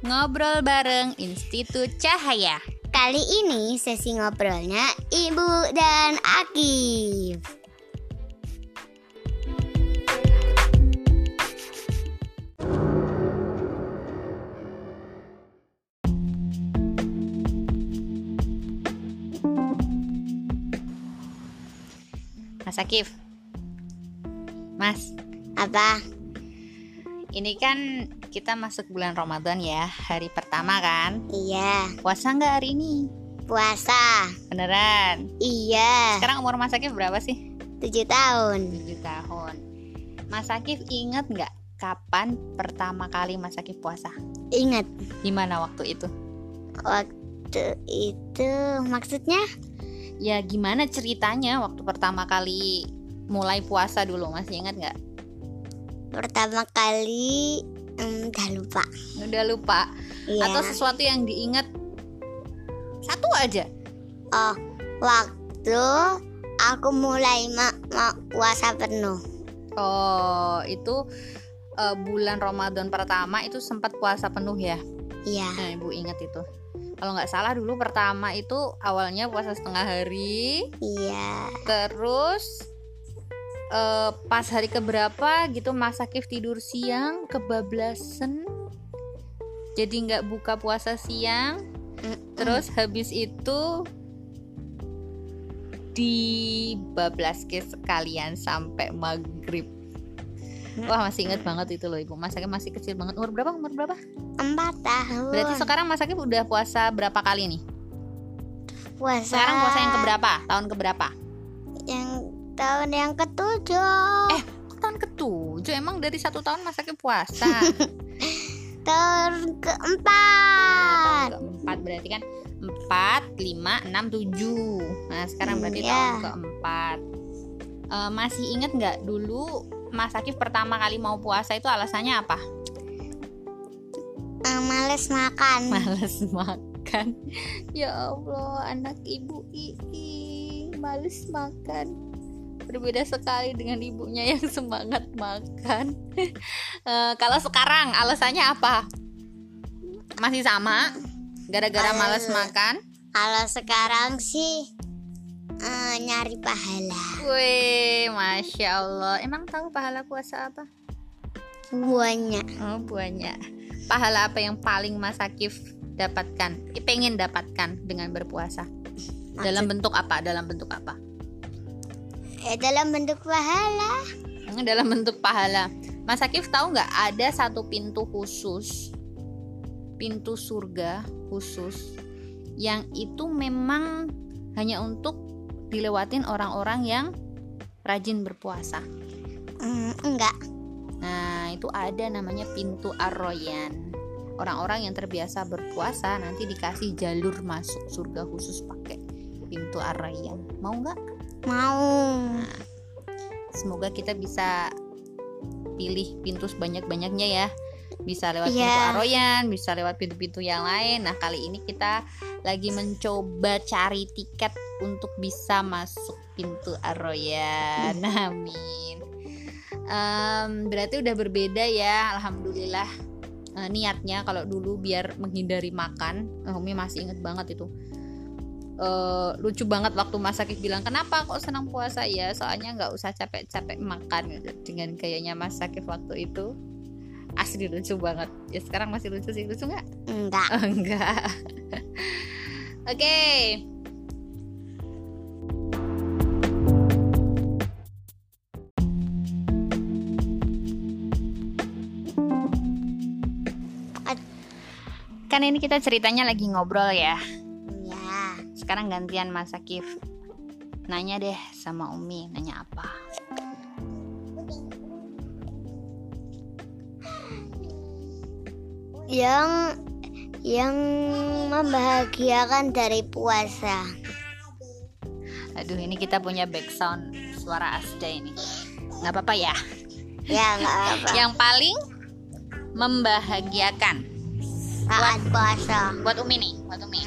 Ngobrol bareng Institut Cahaya. Kali ini sesi ngobrolnya Ibu dan Akif. Mas Akif. Mas, Apa? ini kan kita masuk bulan Ramadan ya, hari pertama kan? Iya, Puasa nggak hari ini? puasa. Beneran? Iya, Sekarang umur Mas Akif berapa sih? tujuh tahun. 7 tahun. Mas Akif inget nggak kapan pertama kali Mas Akif puasa? Ingat Gimana waktu itu? waktu itu maksudnya? Ya gimana ceritanya waktu pertama kali mulai puasa dulu masih ingat nggak? Pertama kali hmm, udah lupa. Udah lupa? Iya. Atau sesuatu yang diingat satu aja? Oh, waktu aku mulai ma ma- puasa penuh. Oh itu eh, bulan Ramadan pertama itu sempat puasa penuh ya? Iya, Nah ibu ingat itu. Kalau nggak salah dulu pertama itu awalnya puasa setengah hari, iya. terus eh, pas hari keberapa gitu Mas Akif tidur siang kebablasan, jadi nggak buka puasa siang. Mm-mm. Terus habis itu dibablas ke sekalian sampai maghrib. Wah masih ingat banget itu loh ibu. Mas Akif masih kecil banget. Umur berapa? Umur berapa? empat tahun. Berarti sekarang Mas Akif udah puasa berapa kali nih? puasa Sekarang puasa yang keberapa? Tahun keberapa? yang tahun yang ketujuh. Eh. Tahun ketujuh. Emang dari satu tahun Mas Akif puasa? tahun tahun keempat. keempat berarti kan empat, lima, enam, tujuh. Nah sekarang berarti Iya. tahun keempat. Eh, masih inget nggak dulu Mas Akif pertama kali mau puasa itu alasannya apa? Eh, males makan. Males makan. Ya Allah, anak ibu Ii males makan. Berbeda sekali dengan ibunya yang semangat makan. Eh, kalau sekarang alasannya apa? Masih sama? Gara-gara males Eh. makan? Kalau sekarang sih eh, nyari pahala. Wih, masya Allah. Emang tahu pahala puasa apa? Buahnya Oh, buahnya. Pahala apa yang paling Mas Akif dapatkan? Pengen dapatkan dengan berpuasa? Dalam bentuk apa? Dalam bentuk apa? Eh, dalam bentuk pahala. Hmm, Dalam bentuk pahala. Mas Akif tahu nggak ada satu pintu khusus, pintu surga khusus, yang itu memang hanya untuk dilewatin orang-orang yang rajin berpuasa. Hmm, enggak. Nah, itu ada namanya pintu Ar-Royan. Orang-orang yang terbiasa berpuasa nanti dikasih jalur masuk surga khusus pakai pintu Ar-Royan. Mau nggak? Mau. Semoga kita bisa pilih pintu sebanyak-banyaknya ya. Bisa lewat Iya. pintu Ar-Royan, bisa lewat pintu-pintu yang lain. Nah, kali ini kita lagi mencoba cari tiket untuk bisa masuk pintu Ar-Royan. Amin. Em, berarti udah berbeda ya, alhamdulillah. Eh, niatnya kalau dulu biar menghindari makan, eh, Umi masih inget banget itu. Eh, lucu banget waktu Mas Akif bilang kenapa kok senang puasa ya soalnya nggak usah capek-capek makan gitu. dengan gayanya Mas Akif waktu itu asli lucu banget ya sekarang masih lucu sih lucu nggak Enggak. Oh, enggak oke kan ini kita ceritanya lagi ngobrol Ya. Sekarang gantian Mas Akif nanya deh sama Umi nanya apa Yang yang membahagiakan dari puasa. aduh ini kita punya background suara Asda ini nggak apa-apa ya Ya enggak apa. yang paling membahagiakan Saat puasa. buat Umi nih buat Umi.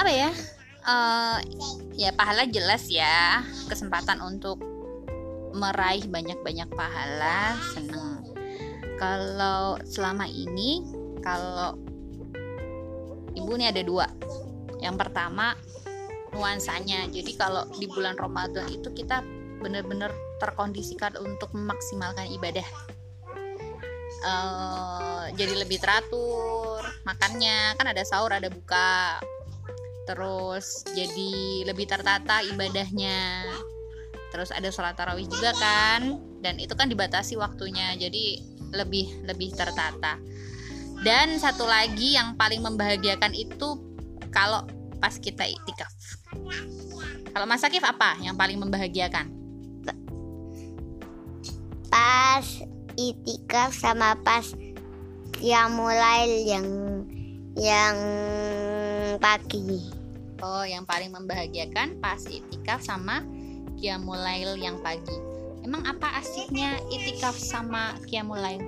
Apa ya? Eh, ya pahala jelas ya. Kesempatan untuk meraih banyak-banyak pahala seneng. Kalau selama ini kalau ibu nih ada dua. Yang pertama nuansanya. Jadi kalau di bulan Ramadan itu kita benar-benar terkondisikan untuk memaksimalkan ibadah. Eh, jadi lebih teratur makannya. Kan ada sahur ada buka terus jadi lebih tertata ibadahnya. Terus ada sholat tarawih juga kan. Dan itu kan dibatasi waktunya jadi lebih lebih tertata. Dan satu lagi yang paling membahagiakan itu kalau pas kita iktikaf kalau Mas Akif apa yang paling membahagiakan? Pas itikaf sama pas Qiyamulail yang yang pagi. Oh, yang paling membahagiakan pas itikaf sama Qiyamulail yang pagi. Emang apa asiknya itikaf sama Qiyamulail?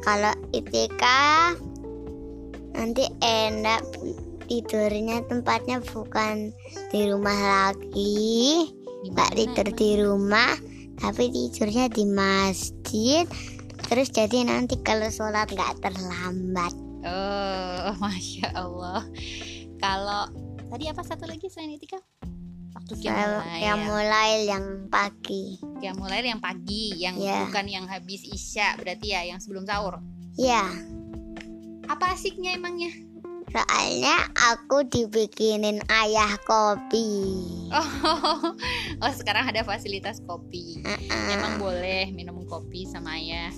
Kalau itikaf nanti enak tidurnya tempatnya bukan di rumah lagi, nggak tidur di rumah, tapi tidurnya di masjid. Terus jadi nanti kalau sholat nggak terlambat. Oh, masya Allah. Kalau tadi apa satu lagi selain itikaf? Waktu Kalau Qiyamulail. yang mulai yang pagi. Qiyamulail yang pagi, yang Ya. bukan yang habis isya, berarti ya yang sebelum sahur. Ya, Apa asiknya emangnya? soalnya aku dibikinin ayah kopi. Oh, oh sekarang ada fasilitas kopi. Uh-uh. Emang boleh minum kopi sama ayah.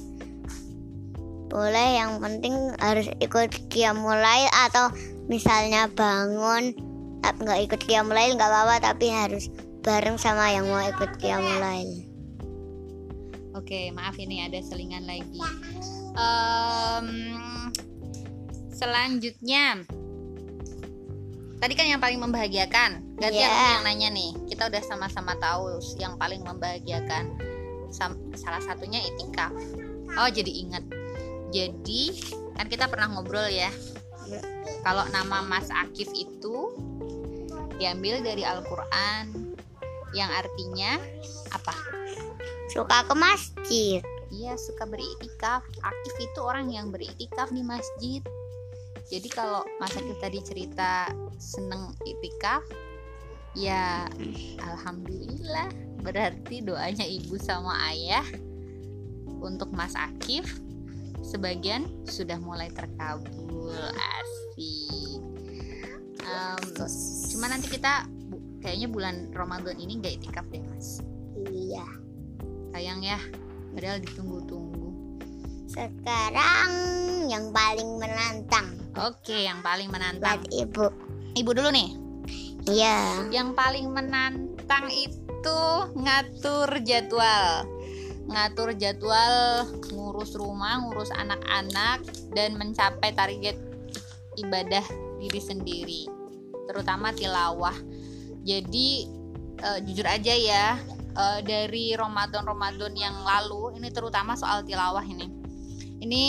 Boleh yang penting harus ikut mulai atau misalnya bangun nggak ikut mulai nggak apa-apa tapi harus bareng sama yang mau ikut mulai. Oke, maaf ini ada selingan lagi. Em, selanjutnya, tadi kan yang paling membahagiakan. Ganti aku yang nanya nih. Kita udah sama-sama tahu yang paling membahagiakan. Sam- salah satunya itikaf. Oh, jadi ingat. Jadi kan kita pernah ngobrol ya. Kalau nama Mas Akif itu diambil dari Al-Qur'an yang artinya apa? Suka ke masjid. Iya suka beriktikaf. Akif itu orang yang beriktikaf di masjid. Jadi kalau Mas Akif tadi cerita seneng iktikaf, ya alhamdulillah berarti doanya ibu sama ayah untuk Mas Akif sebagian sudah mulai terkabul asik. Em, cuma nanti kita bu- kayaknya bulan Ramadan ini nggak iktikaf deh Mas. Iya. Sayang ya, padahal ditunggu-tunggu. Sekarang yang paling menantang Oke, yang paling buat menantang. ibu. Ibu dulu nih. Iya. Yang paling menantang itu ngatur jadwal. Ngatur jadwal, ngurus rumah, ngurus anak-anak dan mencapai target ibadah diri sendiri. Terutama tilawah. Jadi eh, jujur aja ya, eh, dari Ramadan-Ramadan yang lalu, ini terutama soal tilawah ini. Ini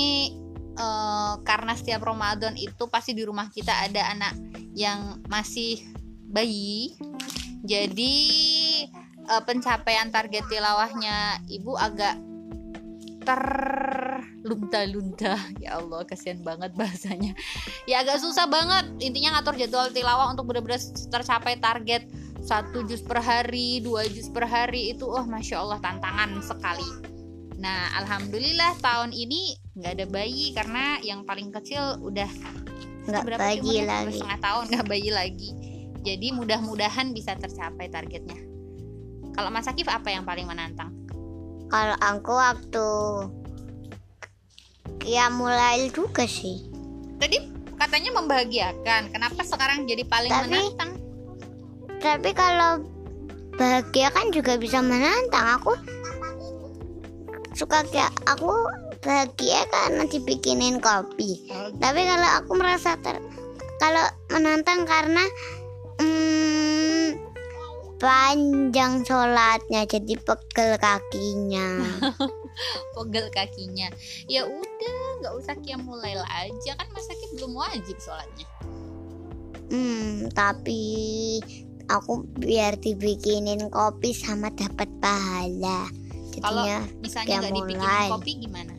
eh, karena setiap Ramadan itu pasti di rumah kita ada anak yang masih bayi. Jadi eh, pencapaian target tilawahnya ibu agak terlunta-lunta. Ya Allah, kasihan banget bahasanya. Ya agak susah banget. Intinya ngatur jadwal tilawah untuk benar-benar tercapai target satu juz per hari, dua juz per hari itu, oh masya Allah tantangan sekali. Nah, alhamdulillah tahun ini nggak ada bayi karena yang paling kecil udah Nggak bayi? Dua lagi. setengah tahun nggak bayi lagi. Jadi mudah-mudahan bisa tercapai targetnya. Kalau Mas Akif apa yang paling menantang? Kalau aku waktu ya mulai juga sih. Tadi katanya membahagiakan. Kenapa sekarang jadi paling Tapi- menantang? Tapi kalau bahagia kan juga bisa menantang. Aku suka kayak aku bahagia karena dibikinin kopi. Tapi kalau aku merasa ter kalau menantang karena hmm, panjang sholatnya jadi pegel kakinya. Pegel kakinya. Ya udah, nggak usah mulai aja kan Mas Akif belum wajib sholatnya. Hmm, tapi aku biar dibikinin kopi sama dapat pahala. Kalau Jadinya misalnya nggak dibikinin kopi gimana?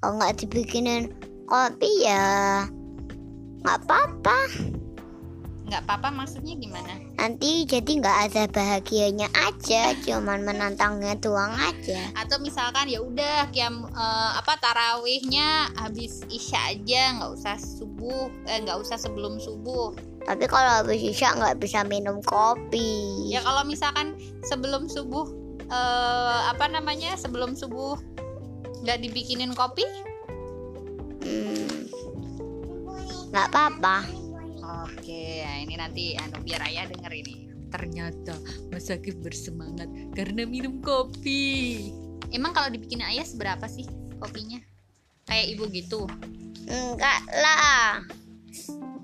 kalau nggak dibikinin kopi ya nggak apa-apa nggak apa-apa maksudnya gimana? Nanti jadi nggak ada bahagianya aja cuman menantangnya doang aja. Atau misalkan ya udah kiam eh, apa tarawihnya habis isya aja nggak usah subuh eh nggak usah sebelum subuh. Tapi kalau habis isya nggak bisa minum kopi. Ya kalau misalkan sebelum subuh eh apa namanya sebelum subuh nggak dibikinin kopi? Hmm, nggak apa-apa Ini nanti anu biar ayah denger ini. Ternyata Mas Akif bersemangat karena minum kopi. Emang kalau dibikin ayah seberapa sih kopinya? Kayak ibu gitu. enggak lah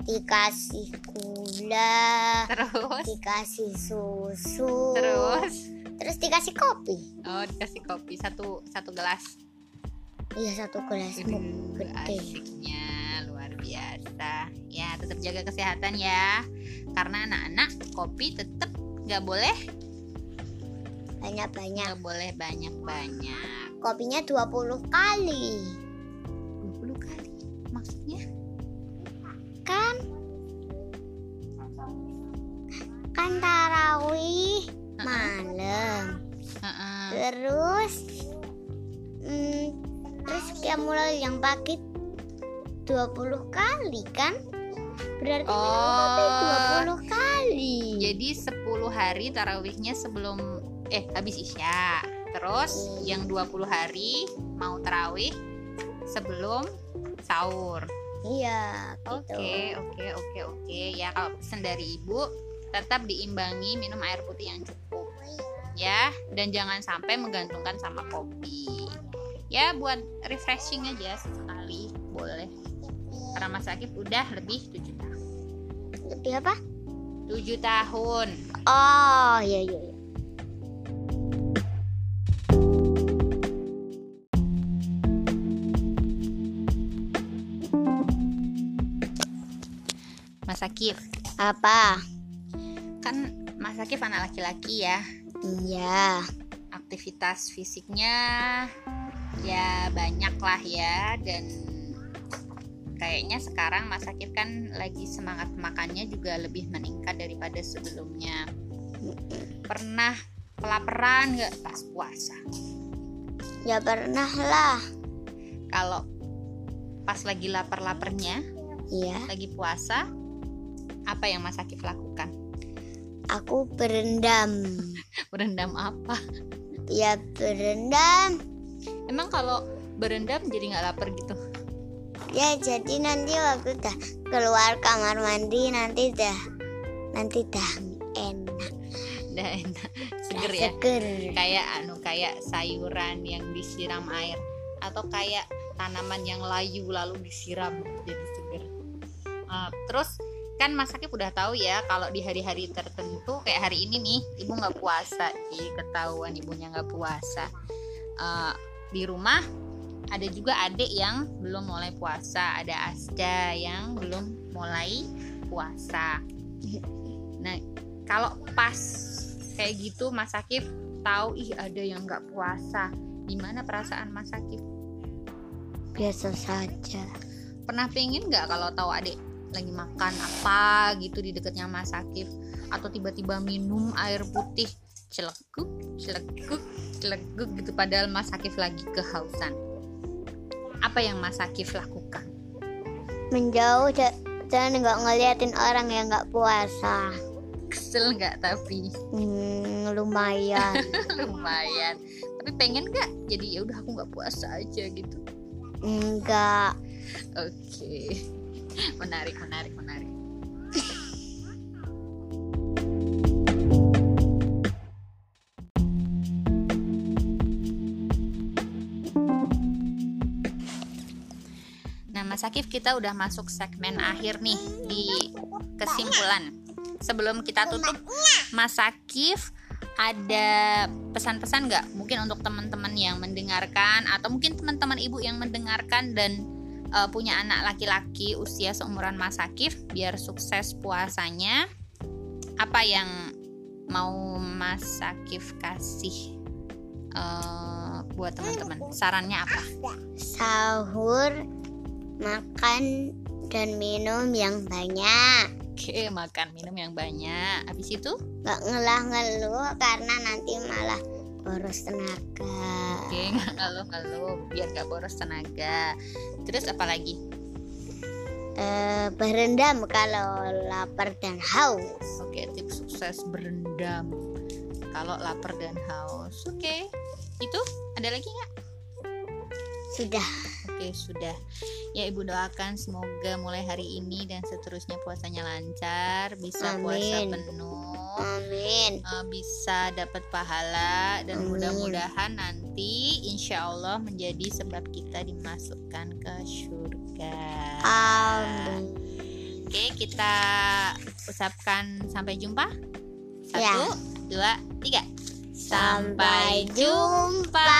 dikasih gula Terus, dikasih susu terus. terus dikasih kopi Oh dikasih kopi satu satu gelas. iya satu gelas Aduh, gede asiknya luar biasa. Ya tetap jaga kesehatan ya. Karena anak-anak kopi tetap nggak boleh banyak-banyak nggak boleh banyak-banyak. kopinya 20 kali 20 kali. Maksudnya? kan kan tarawih Heeh. malam Heeh. terus hmm, terus kayak mulai yang pagi 20 kali kan berarti minum kopi Oh. 20 kali Jadi 10 hari tarawihnya sebelum eh habis Isya. Terus yang 20 hari mau tarawih sebelum sahur. iya gitu Oke, oke, oke, oke. Ya kalau pesan dari Ibu tetap diimbangi minum air putih yang cukup. Ya, dan jangan sampai menggantungkan sama kopi. Ya, buat refreshing aja sekali boleh. Karena Mas Akif udah lebih 7 tahun. lebih apa 7 tahun. oh iya iya iya. Mas Akif, apa kan Mas Akif anak laki-laki ya. iya Aktivitas fisiknya ya banyak lah ya dan kayaknya sekarang Mas Akif kan lagi semangat makannya juga lebih meningkat daripada sebelumnya. Pernah kelaparan nggak pas puasa? ya pernah lah Kalau pas lagi lapar-laparnya, iya lagi puasa, apa yang Mas Akif lakukan? aku berendam Berendam apa? ya berendam Emang kalau berendam jadi nggak lapar gitu? Ya jadi nanti waktu udah keluar kamar mandi nanti dah nanti dah enak Udah enak, seger dah ya. seger Kayak anu kayak sayuran yang disiram air atau kayak tanaman yang layu lalu disiram jadi seger. Eh, terus kan Mas Akif udah tahu ya kalau di hari-hari tertentu kayak hari ini nih ibu nggak puasa sih ketahuan ibunya nggak puasa Eh, di rumah ada juga adik yang belum mulai puasa. Ada Asda yang belum mulai puasa. Nah kalau pas kayak gitu Mas Akif tahu ih ada yang nggak puasa. Gimana perasaan Mas Akif? Biasa saja. Pernah pengen nggak kalau tahu adik lagi makan apa gitu di dekatnya Mas Akif? Atau tiba-tiba minum air putih celekuk celekuk celekuk gitu padahal Mas Akif lagi kehausan apa yang Mas Akif lakukan? Menjauh da- dan nggak ngeliatin orang yang nggak puasa. Kesel nggak tapi? Hmm, lumayan. Lumayan. Tapi pengen nggak? Jadi ya udah aku nggak puasa aja gitu. Enggak oke. Menarik menarik menarik Mas kita udah masuk segmen akhir nih di kesimpulan. Sebelum kita tutup, Mas Akif ada pesan-pesan nggak? Mungkin untuk teman-teman yang mendengarkan atau mungkin teman-teman ibu yang mendengarkan dan uh, punya anak laki-laki usia seumuran Mas Akif biar sukses puasanya. Apa yang mau Mas Akif kasih uh, buat teman-teman? Sarannya apa? sahur makan dan minum yang banyak Oke, makan minum yang banyak. Habis itu? nggak ngelah-ngeluh karena nanti malah boros tenaga Oke, nggak ngeluh-ngeluh biar nggak boros tenaga. Terus apa lagi? Eh, berendam kalau lapar dan haus Oke, tips sukses berendam kalau lapar dan haus. Oke, itu ada lagi nggak? sudah Oke, sudah. Ya, Ibu doakan semoga mulai hari ini dan seterusnya puasanya lancar, bisa puasa Amin. penuh, amin eh, bisa dapat pahala dan mudah-mudahan nanti insya Allah menjadi sebab kita dimasukkan ke surga. amin Oke, kita ucapkan sampai jumpa. Satu, Ya. dua, tiga. Sampai jumpa.